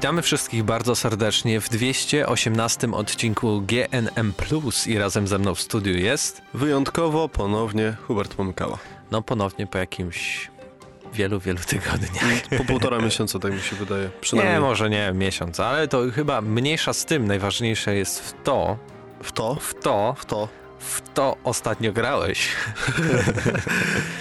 Witamy wszystkich bardzo serdecznie w 218 odcinku GNM Plus i razem ze mną w studiu jest, Wyjątkowo ponownie Hubert Pomykała. no ponownie po jakimś wielu, wielu tygodniach. Po półtora miesiąca, tak mi się wydaje. Przynajmniej Nie, może nie miesiąc, ale to chyba mniejsza z tym. Najważniejsze jest w to, w to, w to, w to. w to ostatnio grałeś.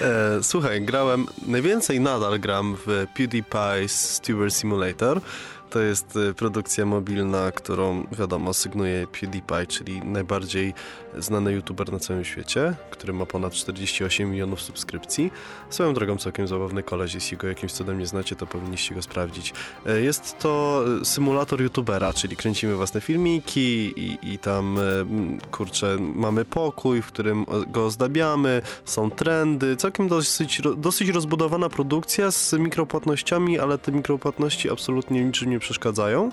E, słuchaj, grałem, najwięcej nadal gram w PewDiePie's Steward Simulator. To jest e, produkcja mobilna, którą wiadomo sygnuje PewDiePie, czyli najbardziej znany youtuber na całym świecie, który ma ponad 48 milionów subskrypcji. Swoją drogą całkiem zabawny koleś, jeśli go jakimś cudem nie znacie, to powinniście go sprawdzić. E, Jest to e, symulator youtubera, czyli kręcimy własne filmiki i, i tam, m, kurczę, mamy pokój, w którym go ozdabiamy, są trendy, całkiem dosyć, dosyć rozbudowana produkcja z mikropłatnościami, ale te mikropłatności absolutnie niczym nie przeszkadzają.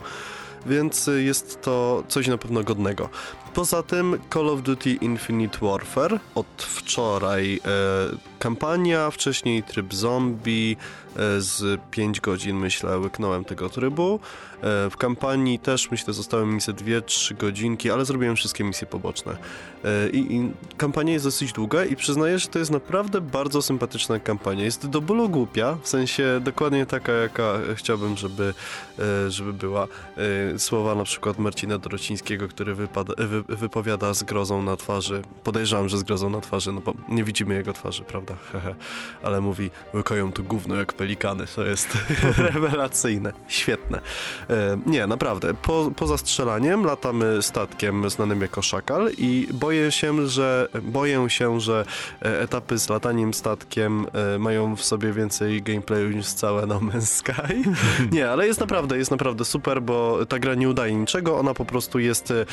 Więc y, jest to coś na pewno godnego. Poza tym Call of Duty Infinite Warfare od wczoraj e, kampania, wcześniej tryb zombie e, z 5 godzin myślę łyknąłem tego trybu. E, w kampanii też myślę zostały mi ze 2-3 godzinki, ale zrobiłem wszystkie misje poboczne. E, i, I kampania jest dosyć długa i przyznaję, że to jest naprawdę bardzo sympatyczna kampania. Jest do bólu głupia, w sensie dokładnie taka, jaka chciałbym, żeby, e, żeby była. E, Słowa na przykład Marcina Dorocińskiego, który wypada, wy, wypowiada z grozą na twarzy. Podejrzewam, że z grozą na twarzy, no bo nie widzimy jego twarzy, prawda? Ale mówi, łykają tu gówno jak pelikany. To jest rewelacyjne, świetne. E, Nie, naprawdę. Po, poza strzelaniem latamy statkiem znanym jako Szakal i boję się, że boję się, że e, etapy z lataniem statkiem e, mają w sobie więcej gameplayu niż całe No Man's Sky. Nie, ale jest naprawdę, jest naprawdę super, bo ta gra nie udaje niczego, ona po prostu jest e,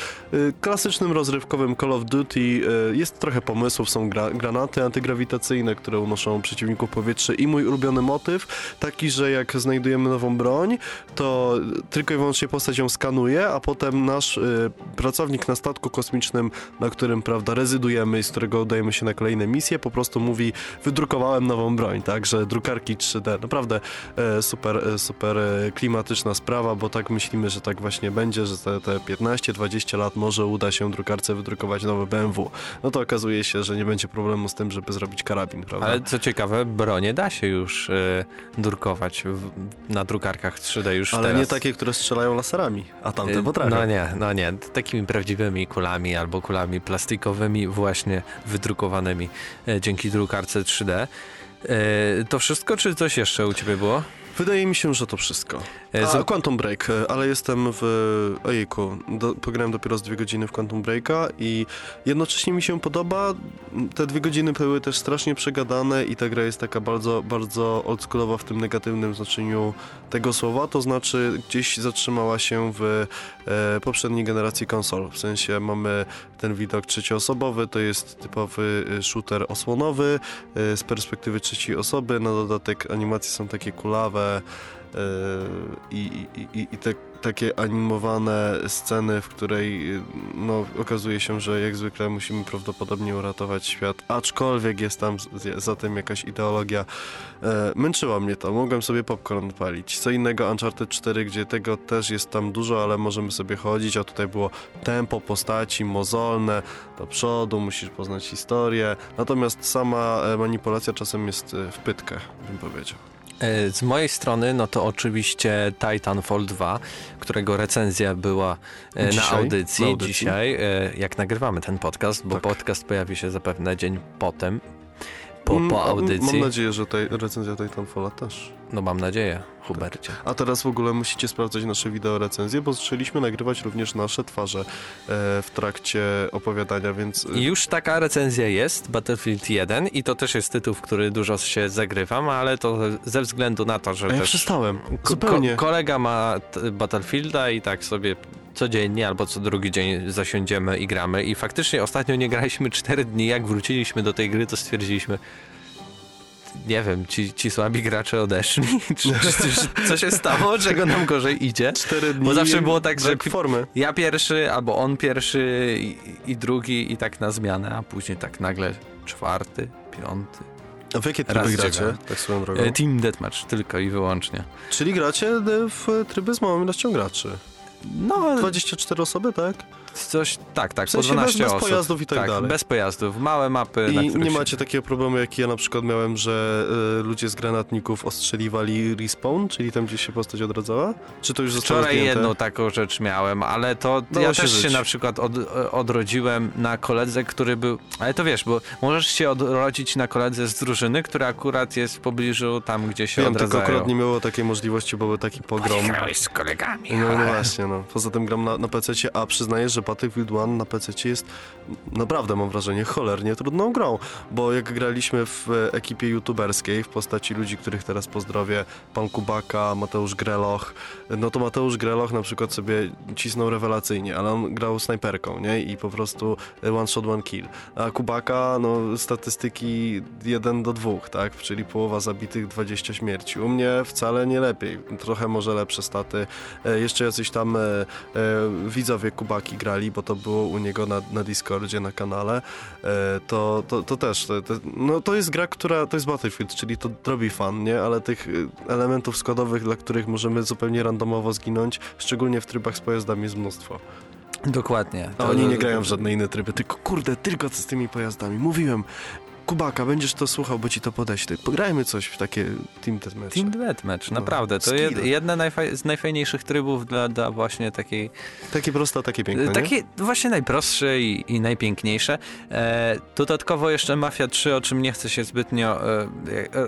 klasycznym rozrywkowym Call of Duty, e, jest trochę pomysłów, są gra, granaty antygrawitacyjne, które unoszą przeciwników powietrze i mój ulubiony motyw, taki, że jak znajdujemy nową broń, to tylko i wyłącznie postać ją skanuje, a potem nasz y, pracownik na statku kosmicznym, na którym, prawda, rezydujemy i z którego udajemy się na kolejne misje, po prostu mówi, wydrukowałem nową broń, tak, że drukarki 3D, naprawdę e, super, super klimatyczna sprawa, bo tak myślimy, że tak właśnie będzie, że te, te 15-20 lat może uda się drukarce wydrukować nowe BMW. No to okazuje się, że nie będzie problemu z tym, żeby zrobić karabin, prawda? Ale co ciekawe, bronie da się już y, drukować w, na drukarkach 3D już Ale teraz. nie takie, które strzelają laserami, a tamte Y, potrafią. No nie, no nie. Takimi prawdziwymi kulami albo kulami plastikowymi, właśnie wydrukowanymi e, dzięki drukarce 3D. E, To wszystko, czy coś jeszcze u ciebie było? Wydaje mi się, że to wszystko. E, A, z- Quantum Break, e, ale jestem w... Ojejku, do, pograłem dopiero z dwie godziny w Quantum Breaka i jednocześnie mi się podoba. Te dwie godziny były też strasznie przegadane i ta gra jest taka bardzo, bardzo oldschoolowa w tym negatywnym znaczeniu tego słowa, to znaczy gdzieś zatrzymała się w e, poprzedniej generacji konsol. W sensie mamy ten widok trzecioosobowy, to jest typowy e, shooter osłonowy e, z perspektywy trzeciej osoby, na dodatek animacje są takie kulawe, Yy, i, i, i, te takie animowane sceny, w której yy, no, okazuje się, że jak zwykle musimy prawdopodobnie uratować świat, aczkolwiek jest tam za tym jakaś ideologia. E, męczyło mnie to, mogłem sobie popcorn palić. Co innego Uncharted 4, gdzie tego też jest tam dużo, ale możemy sobie chodzić, a tutaj było tempo postaci, mozolne, do przodu, musisz poznać historię, natomiast sama e, manipulacja czasem jest e, w pytkę, bym powiedział. E, Z mojej strony, no to oczywiście Titanfall 2, którego recenzja była e, na Dzisiaj? audycji, Na audycji. dzisiaj, e, jak nagrywamy ten podcast, bo Tak. podcast pojawi się zapewne dzień potem, po, Mm, po audycji. Mam nadzieję, że tej recenzja Titanfalla też. No mam nadzieję, Hubercie. A teraz w ogóle musicie sprawdzać nasze wideo recenzje, bo zaczęliśmy nagrywać również nasze twarze e, w trakcie opowiadania, więc... e, już taka recenzja jest, Battlefield 1 i to też jest tytuł, w który dużo się zagrywam, ale to ze względu na to, że A ja też przestałem. Zupełnie. Ko- kolega ma Battlefielda i tak sobie codziennie albo co drugi dzień zasiądziemy i gramy i faktycznie ostatnio nie graliśmy 4 dni, jak wróciliśmy do tej gry, to stwierdziliśmy nie wiem, ci, ci słabi gracze odeszli? czy, czy, czy, co się stało? Czego nam gorzej idzie? Cztery dni. Bo zawsze było tak, że formy. ja pierwszy, albo on pierwszy i, i drugi i tak na zmianę, a później tak nagle czwarty, piąty. A w jakie tryby gracie, tak swoją drogą? E, Team Deathmatch tylko i wyłącznie. Czyli gracie w tryby z małą ilością graczy. No, 24 osoby, tak? Coś, tak, tak, W sensie po 12 bez- bez osób. pojazdów i tak dalej. bez pojazdów, małe mapy, I nie się- macie takiego problemu, jaki ja na przykład miałem, że y, ludzie z granatników ostrzeliwali respawn, czyli tam, gdzie się postać odradzała? Czy to już zostało Wczoraj zdjęte? jedną taką rzecz miałem, ale to Dało ja się też żyć. się na przykład od, odrodziłem na koledze, który był. Ale to wiesz, bo możesz się odrodzić na koledze z drużyny, która akurat jest w pobliżu tam, gdzie się Wiem, tylko odradzają. akurat nie miało takiej możliwości, bo był taki pogrom. Grałeś z kolegami. No, no właśnie, no. Poza tym gram na, na PC, a przyznaję, że Battlefield 1 na PC jest naprawdę, mam wrażenie, cholernie trudną grą, bo jak graliśmy w ekipie youtuberskiej w postaci ludzi, których teraz pozdrowię, pan Kubaka, Mateusz Greloch, no to Mateusz Greloch na przykład sobie cisnął rewelacyjnie, ale on grał snajperką, nie? I po prostu one shot, one kill. A Kubaka, no statystyki 1 do 2, tak? Czyli połowa zabitych, 20 śmierci. U mnie wcale nie lepiej, trochę może lepsze staty. E, jeszcze jacyś tam e, e, widzowie Kubaki grali, bo to było u niego na, na Discordzie, na kanale. E, to, to, to też, to, to, no to jest gra, która, to jest Battlefield, czyli to robi fan, nie? Ale tych e, elementów składowych, dla których możemy zupełnie randomowo zginąć, szczególnie w trybach z pojazdami jest mnóstwo. Dokładnie. A oni nie grają w żadne inne tryby, tylko kurde, tylko z tymi pojazdami. Mówiłem, Kubaka, będziesz to słuchał, bo ci to podeślę. Pograjmy coś w takie Team Deathmatch. Team Deathmatch, No, naprawdę. To jed, jedne najfaj, z najfajniejszych trybów dla, dla właśnie takiej Takie proste, takie piękne, nie? Takie właśnie najprostsze i, i najpiękniejsze. E, dodatkowo jeszcze Mafia 3, o czym nie chcę się zbytnio e, e,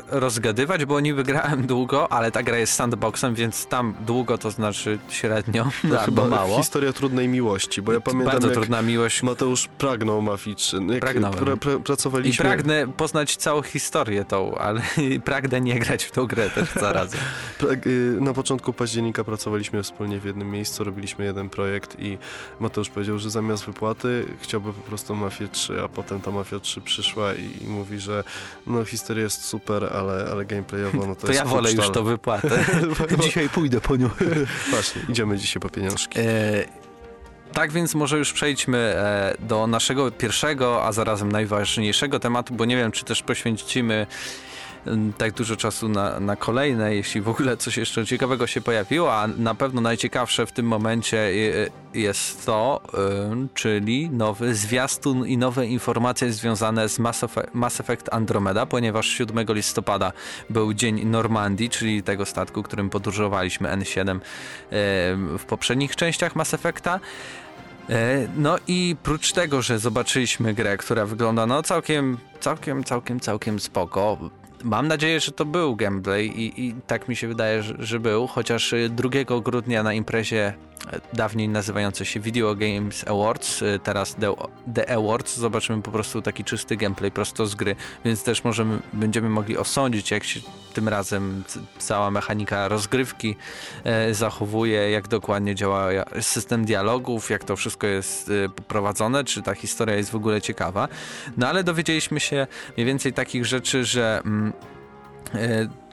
rozgadywać, bo niby grałem długo, ale ta gra jest sandboxem, więc tam długo to znaczy średnio No, albo mało. historia trudnej miłości, bo ja pamiętam Bardzo trudna miłość. Mateusz pragnął Mafii 3. Jak pra, pra, I pracowaliśmy... pragnę poznać całą historię tą, ale pragnę nie grać w tą grę też zarazem. y, na początku października pracowaliśmy wspólnie w jednym miejscu, robiliśmy jeden projekt i Mateusz powiedział, że zamiast wypłaty chciałby po prostu Mafię 3, a potem ta Mafia 3 przyszła i, i mówi, że no historia jest super, ale, ale gameplayowo no to, To jest ja wolę już to wypłatę. Dzisiaj pójdę po nią. Właśnie, idziemy dzisiaj po pieniążki. E, tak więc może już przejdźmy e, do naszego pierwszego, a zarazem najważniejszego tematu, bo nie wiem, czy też poświęcimy m, tak dużo czasu na, na kolejne, jeśli w ogóle coś jeszcze ciekawego się pojawiło, a na pewno najciekawsze w tym momencie e, jest to, e, czyli nowy zwiastun i nowe informacje związane z Mass Effe- Mass Effect Andromeda, ponieważ 7 listopada był dzień Normandii, czyli tego statku, którym podróżowaliśmy N7 e, w poprzednich częściach Mass Effecta. E, No i prócz tego, że zobaczyliśmy grę, która wygląda no całkiem, całkiem, całkiem, całkiem spoko. Mam nadzieję, że to był gameplay i, i tak mi się wydaje, że, że był, chociaż y, 2 grudnia na imprezie e, dawniej nazywającej się Video Games Awards, y, teraz The, Awards, zobaczymy po prostu taki czysty gameplay prosto z gry, więc też możemy, będziemy mogli osądzić, jak się tym razem cała mechanika rozgrywki e, zachowuje, jak dokładnie działa system dialogów, jak to wszystko jest e, poprowadzone, czy ta historia jest w ogóle ciekawa. No ale dowiedzieliśmy się mniej więcej takich rzeczy, że mm,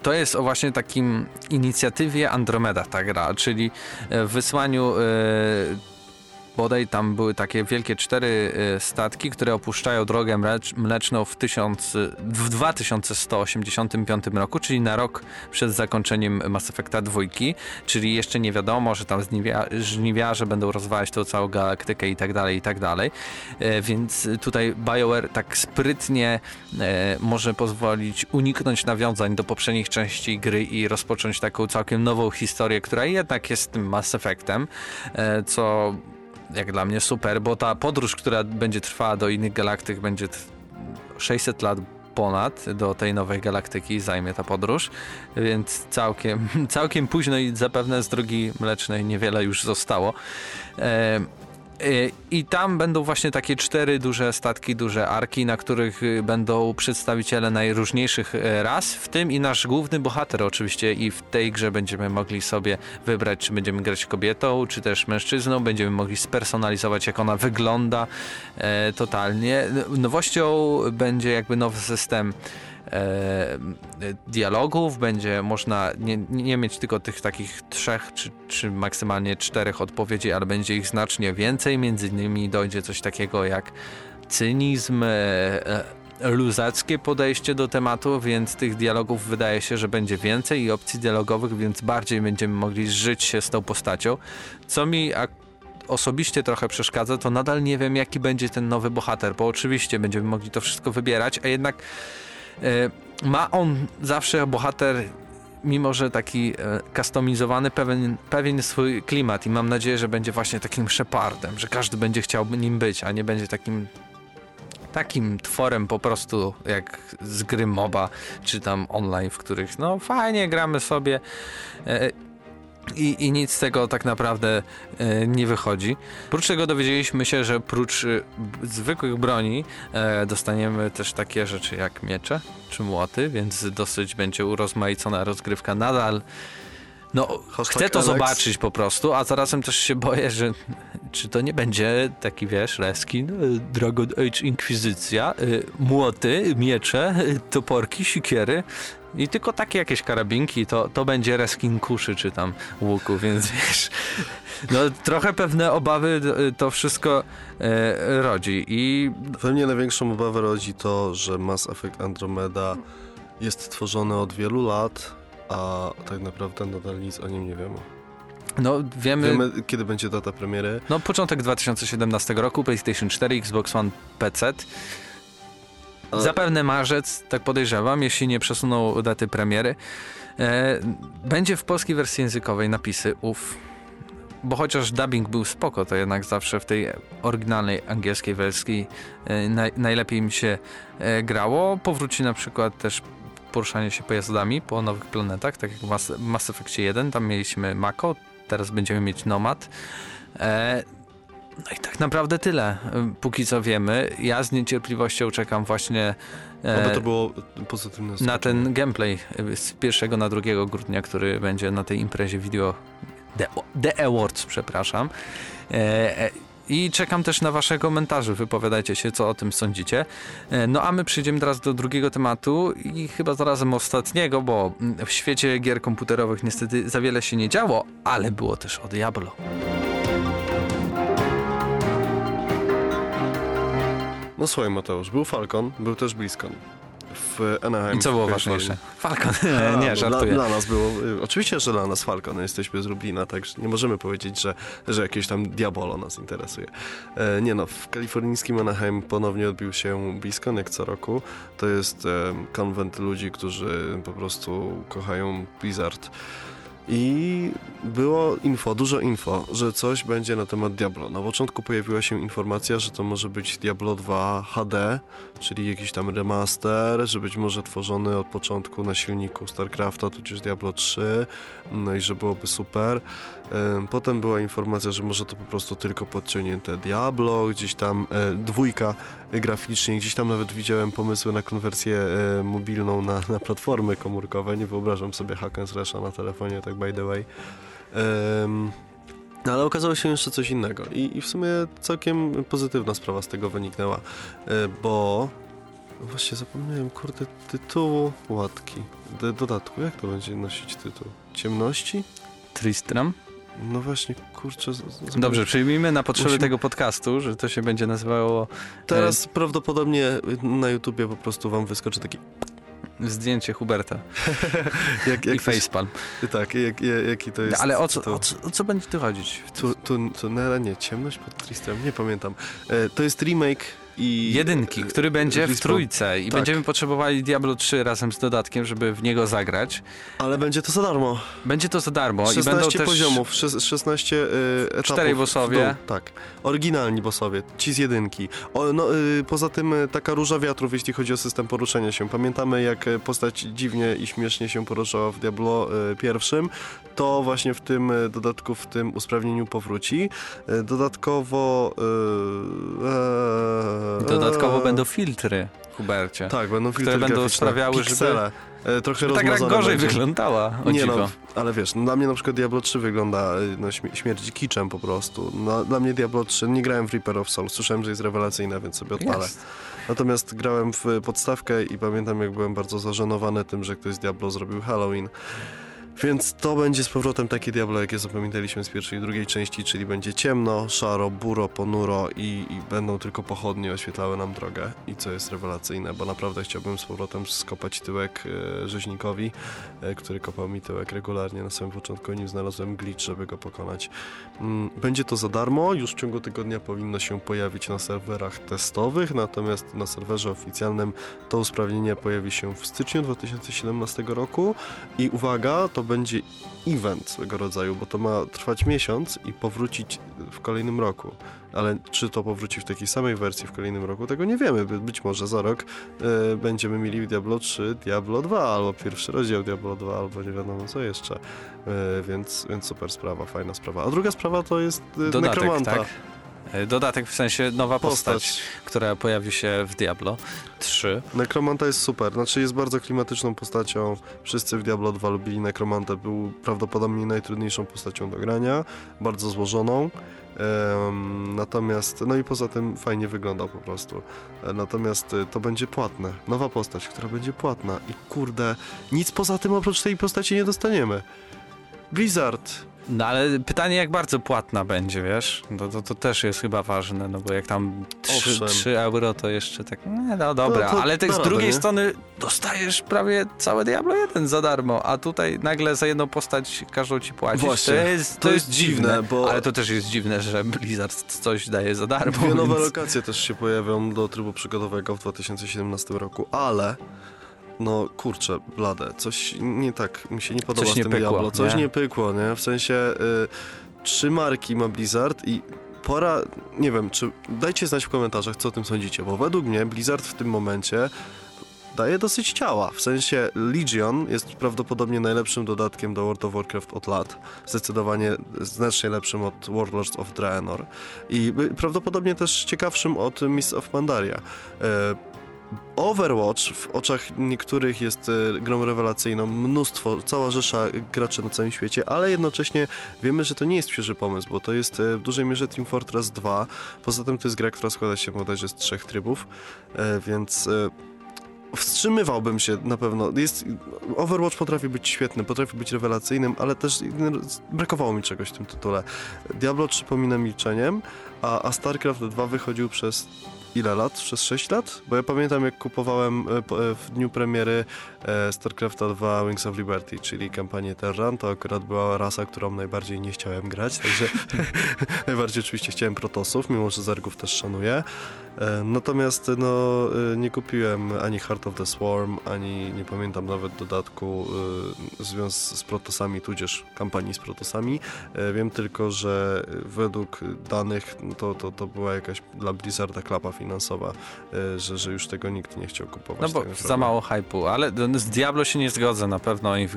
to jest o właśnie takim inicjatywie Andromeda ta gra, czyli e, wysłaniu e, bodaj tam były takie wielkie cztery e, statki, które opuszczają drogę mlecz, mleczną w, tysiąc, w 2185 roku, czyli na rok przed zakończeniem Mass Effecta 2, czyli jeszcze nie wiadomo, że tam żniwia, żniwiarze będą rozwalać tą całą galaktykę i tak dalej, i tak dalej. E, Więc tutaj BioWare tak sprytnie e, może pozwolić uniknąć nawiązań do poprzednich części gry i rozpocząć taką całkiem nową historię, która jednak jest tym Mass Effectem, e, co jak dla mnie super, bo ta podróż, która będzie trwała do innych galaktyk, będzie t- 600 lat ponad do tej nowej galaktyki zajmie ta podróż, więc całkiem, całkiem późno i zapewne z drogi mlecznej niewiele już zostało. E, I tam będą właśnie takie cztery duże statki, duże arki, na których y, będą przedstawiciele najróżniejszych e, ras, w tym i nasz główny bohater oczywiście i w tej grze będziemy mogli sobie wybrać, czy będziemy grać kobietą, czy też mężczyzną, będziemy mogli spersonalizować, jak ona wygląda e, totalnie. Nowością będzie jakby nowy system dialogów, będzie można nie, nie mieć tylko tych takich trzech czy, czy maksymalnie czterech odpowiedzi, ale będzie ich znacznie więcej. Między innymi dojdzie coś takiego jak cynizm, e, e, luzackie podejście do tematu, więc tych dialogów wydaje się, że będzie więcej i opcji dialogowych, więc bardziej będziemy mogli zżyć się z tą postacią. Co mi osobiście trochę przeszkadza, to nadal nie wiem, jaki będzie ten nowy bohater, bo oczywiście będziemy mogli to wszystko wybierać, a jednak e, ma on zawsze bohater mimo że taki e, customizowany, pewien, pewien swój klimat i mam nadzieję, że będzie właśnie takim Shepardem, że każdy będzie chciał nim być, a nie będzie takim takim tworem po prostu jak z gry MOBA, czy tam online, w których no fajnie gramy sobie. E, i, i nic z tego tak naprawdę e, nie wychodzi. Prócz tego dowiedzieliśmy się, że prócz e, zwykłych broni e, dostaniemy też takie rzeczy jak miecze czy młoty, więc dosyć będzie urozmaicona rozgrywka nadal. No, Hashtag chcę to Alex. zobaczyć po prostu, a zarazem też się boję, że czy to nie będzie taki, wiesz, reskin, y, Dragon Age Inkwizycja, y, młoty, miecze, y, toporki, sikiery i tylko takie jakieś karabinki, to, to będzie reskin kuszy czy tam łuku, więc wiesz, no trochę pewne obawy y, to wszystko y, rodzi i We mnie największą obawę rodzi to, że Mass Effect Andromeda jest tworzony od wielu lat, a tak naprawdę nadal nic o nim nie wiemy. no wiemy, Wiemy, kiedy będzie data premiery. no początek 2017 roku, PlayStation 4, Xbox One, PC. Zapewne marzec, tak podejrzewam, jeśli nie przesuną daty premiery. E, będzie w polskiej wersji językowej napisy UF. Bo chociaż dubbing był spoko, to jednak zawsze w tej oryginalnej angielskiej wersji e, naj, najlepiej mi się e, grało. Powróci na przykład też poruszanie się pojazdami po nowych planetach, tak jak w Mass, Mass Effectie 1, tam mieliśmy Mako, teraz będziemy mieć Nomad. E, no i tak naprawdę tyle, e, póki co wiemy. Ja z niecierpliwością czekam właśnie e, Oby to było pozytywne na ten gameplay e, z 1 na 2 grudnia, który będzie na tej imprezie video The, The Awards, przepraszam. E, e, I czekam też na wasze komentarze, wypowiadajcie się, co o tym sądzicie. E, No a my przejdziemy teraz do drugiego tematu i chyba zarazem ostatniego, bo mm, w świecie gier komputerowych niestety za wiele się nie działo, ale było też o Diablo. No słuchaj Mateusz, był Falcon, był też BlizzCon. W Anaheim. I co było ważniejsze? Falcon. A, nie, no, żartuję. Dla, dla nas było, y, oczywiście, że dla nas Falcon, jesteśmy z Lublina, także nie możemy powiedzieć, że, że jakieś tam Diabolo nas interesuje. E, nie no, w kalifornijskim Anaheim ponownie odbił się BlizzCon, jak co roku. To jest e, konwent ludzi, którzy po prostu kochają Blizzard. I było info, dużo info, że coś będzie na temat Diablo. Na początku pojawiła się informacja, że to może być Diablo 2 HD, czyli jakiś tam remaster, że być może tworzony od początku na silniku StarCrafta, tudzież Diablo 3, no i że byłoby super. Potem była informacja, że może to po prostu tylko podciągnięte Diablo, gdzieś tam e, dwójka e, graficznie, gdzieś tam nawet widziałem pomysły na konwersję e, mobilną na, na platformy komórkowe, nie wyobrażam sobie hack and slasha na telefonie, tak by the way. No ale okazało się jeszcze coś innego i, i w sumie całkiem pozytywna sprawa z tego wyniknęła, e, bo no właśnie zapomniałem, kurde, tytułu łatki, D- dodatku, jak to będzie nosić tytuł? Ciemności? Tristram. No właśnie, kurczę. Dobrze, przyjmijmy na potrzeby Musimy- tego podcastu, że to się będzie nazywało Teraz prawdopodobnie na YouTubie po prostu wam wyskoczy taki. Zdjęcie Huberta Jak, i jak facepalm. Tak, jak, jak, jaki to jest. Ale o co, tytuł? o, co, o co będzie tu chodzić? Tu, tu, nie, ciemność pod Tristem, nie pamiętam. E, to jest remake i... Jedynki, który będzie w trójce i Tak. będziemy potrzebowali Diablo 3 razem z dodatkiem, żeby w niego zagrać. Ale będzie to za darmo. Będzie to za darmo i 16 będą też poziomów, szes- 16 y, etapów. Czterej bossowie. Tak, oryginalni bossowie, ci z jedynki. O, no, y, poza tym y, taka róża wiatrów, jeśli chodzi o system poruszania się. Pamiętamy, jak y, postać dziwnie i śmiesznie się poruszała w Diablo y, pierwszym. To właśnie w tym dodatku, w tym usprawnieniu powróci. Dodatkowo... y, e, dodatkowo e, będą filtry, Hubercie. Tak, będą filtry będą graficzne, sprawiały, żeby- piksele. E, trochę Żeby ta gra rozmazane gorzej będzie. wyglądała, o Nie dziwo. no, ale wiesz, no, dla mnie na przykład Diablo 3 wygląda y, no, śmie- śmierć kiczem po prostu. No, dla mnie Diablo 3, nie grałem w Reaper of Souls, słyszałem, że jest rewelacyjna, więc sobie odpalę. Jest. Natomiast grałem w podstawkę i pamiętam, jak byłem bardzo zażenowany tym, że ktoś z Diablo zrobił Halloween. Więc to będzie z powrotem takie Diablo, jakie zapamiętaliśmy z pierwszej i drugiej części, czyli będzie ciemno, szaro, buro, ponuro i, i będą tylko pochodnie oświetlały nam drogę. I co jest rewelacyjne, bo naprawdę chciałbym z powrotem skopać tyłek e, rzeźnikowi, e, który kopał mi tyłek regularnie na samym początku, nim znalazłem glitch, żeby go pokonać. Mm, Będzie to za darmo, już w ciągu tygodnia powinno się pojawić na serwerach testowych, natomiast na serwerze oficjalnym to usprawnienie pojawi się w styczniu 2017 roku i uwaga, to będzie event swego rodzaju, bo to ma trwać miesiąc i powrócić w kolejnym roku. Ale czy to powróci w takiej samej wersji w kolejnym roku, tego nie wiemy. By- Być może za rok e, będziemy mieli Diablo 3 Diablo 2, albo pierwszy rozdział Diablo 2, albo nie wiadomo co jeszcze. E, więc, więc super sprawa, fajna sprawa. A druga sprawa to jest e, Dodatek, Nekromanta. tak? E, Dodatek w sensie nowa postać, Postać. która pojawi się w Diablo 3. Nekromanta jest super, znaczy jest bardzo klimatyczną postacią. Wszyscy w Diablo 2 lubili Nekromantę, był prawdopodobnie najtrudniejszą postacią do grania, bardzo złożoną. Natomiast, no i poza tym fajnie wygląda po prostu. E, Natomiast e, to będzie płatne. Nowa postać, która będzie płatna. I kurde, nic poza tym oprócz tej postaci nie dostaniemy. Blizzard. No ale pytanie, jak bardzo płatna będzie, wiesz? To, to, to też jest chyba ważne, no bo jak tam 3, Owszem. 3 euro, to jeszcze tak, nie, no dobra, No ale tak z drugiej nie? strony dostajesz prawie całe Diablo 1 za darmo, a tutaj nagle za jedną postać każą ci płacić. Właśnie, to jest, to to jest jest dziwne, dziwne, bo- ale to też jest dziwne, że Blizzard coś daje za darmo. Dwie nowe więc- lokacje też się pojawią do trybu przygodowego w 2017 roku, ale no kurczę, blade, coś nie tak mi się nie podoba Coś z tym pykło, Diablo. Coś nie? nie? pykło, nie? W sensie y, trzy marki ma Blizzard i pora, nie wiem, czy dajcie znać w komentarzach, co o tym sądzicie, bo według mnie Blizzard w tym momencie daje dosyć ciała. W sensie Legion jest prawdopodobnie najlepszym dodatkiem do World of Warcraft od lat. Zdecydowanie znacznie lepszym od Warlords of Draenor. I y, prawdopodobnie też ciekawszym od Mists of Pandaria. E, Overwatch w oczach niektórych jest e, grą rewelacyjną, mnóstwo, cała rzesza graczy na całym świecie, ale jednocześnie wiemy, że to nie jest świeży pomysł, bo to jest e, w dużej mierze Team Fortress 2. Poza tym to jest gra, która składa się bodajże z trzech trybów, e, więc wstrzymywałbym się na pewno. Jest, Overwatch potrafi być świetny, potrafi być rewelacyjnym, ale też brakowało mi czegoś w tym tytule. Diablo 3 pomina milczeniem, a, a StarCraft 2 wychodził przez ile lat? Przez 6 lat? Bo ja pamiętam jak kupowałem e, e, w dniu premiery e, StarCrafta 2 Wings of Liberty, czyli kampanię Terran, to akurat była rasa, którą najbardziej nie chciałem grać, także najbardziej oczywiście chciałem Protosów, mimo że Zergów też szanuję. E, Natomiast no, e, nie kupiłem ani Heart of the Swarm, ani nie pamiętam nawet dodatku e, związ z Protosami, tudzież kampanii z Protosami. Wiem tylko, że według danych no, to, to, to była jakaś dla Blizzarda klapa finansowa, że, że już tego nikt nie chciał kupować. No bo tak naprawdę. za mało hypu, ale z Diablo się nie zgodzę na pewno. Oni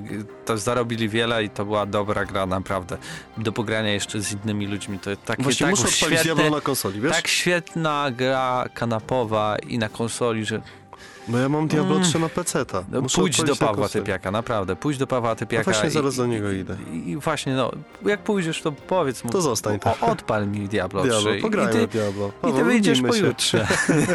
to zarobili wiele i to była dobra gra naprawdę. Do pogrania jeszcze z innymi ludźmi to takie Właśnie tak muszę świetne, Diablo na konsoli, wiesz? tak świetna gra kanapowa i na konsoli, że No ja mam Diablo Mm. 3 na PC-ta. no, pójdź do Pawła. Typiaka, naprawdę. Pójdź do Pawła Typiaka. No właśnie i- zaraz do niego idę. I, I właśnie, no, jak pójdziesz, to powiedz mu. To zostań tak. O, odpal mi Diablo 3 Diablo, i pograjmy ty, Diablo. i ty wyjdziesz pojutrze.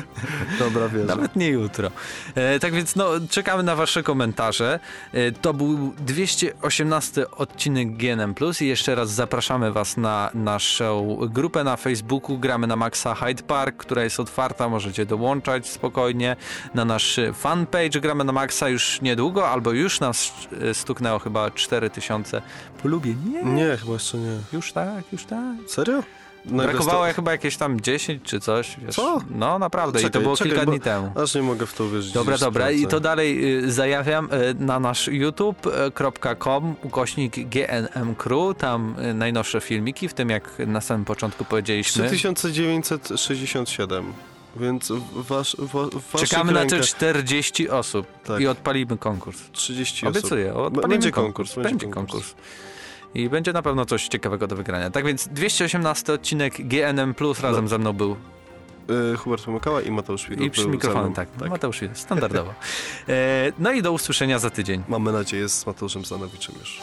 Dobra, wierzę. Nawet nie jutro. E, tak więc no, czekamy na wasze komentarze. E, to był 218 odcinek GNM+. I jeszcze raz zapraszamy was na naszą grupę na Facebooku. Gramy na Maxa Hyde Park, która jest otwarta. Możecie dołączać spokojnie. Na nasz fanpage gramy na Maxa już niedługo, albo już nas e, stuknęło chyba 4000 polubień. Nie, Nie, chyba jeszcze nie. już tak, już tak. Serio? Nagle Brakowało sto- chyba jakieś tam 10 czy coś. Wiesz. Co? No naprawdę, i to Czekaj, było czekaj, kilka dni temu. Aż nie mogę w to uwierzyć. Dobra, dobra. I sprawdzę. to dalej y, zajawiam y, na nasz youtube.com ukośnik GNM Crew. Tam y, najnowsze filmiki, w tym jak na samym początku powiedzieliśmy. 3967. Więc wasz, w, w waszych Czekamy na te rękach 40 osób Tak. i odpalimy konkurs. 30 osób. Obiecuję, odpalimy będzie konkurs. Będzie, będzie konkurs. I będzie na pewno coś ciekawego do wygrania. Tak więc 218 odcinek GNM Plus razem No. ze mną był Y, Hubert Pomykała i Mateusz Widut i przy mikrofonem, mną. tak. Mateusz jest standardowo. E, no i do usłyszenia za tydzień. Mamy nadzieję z Mateuszem Zanowiczem już.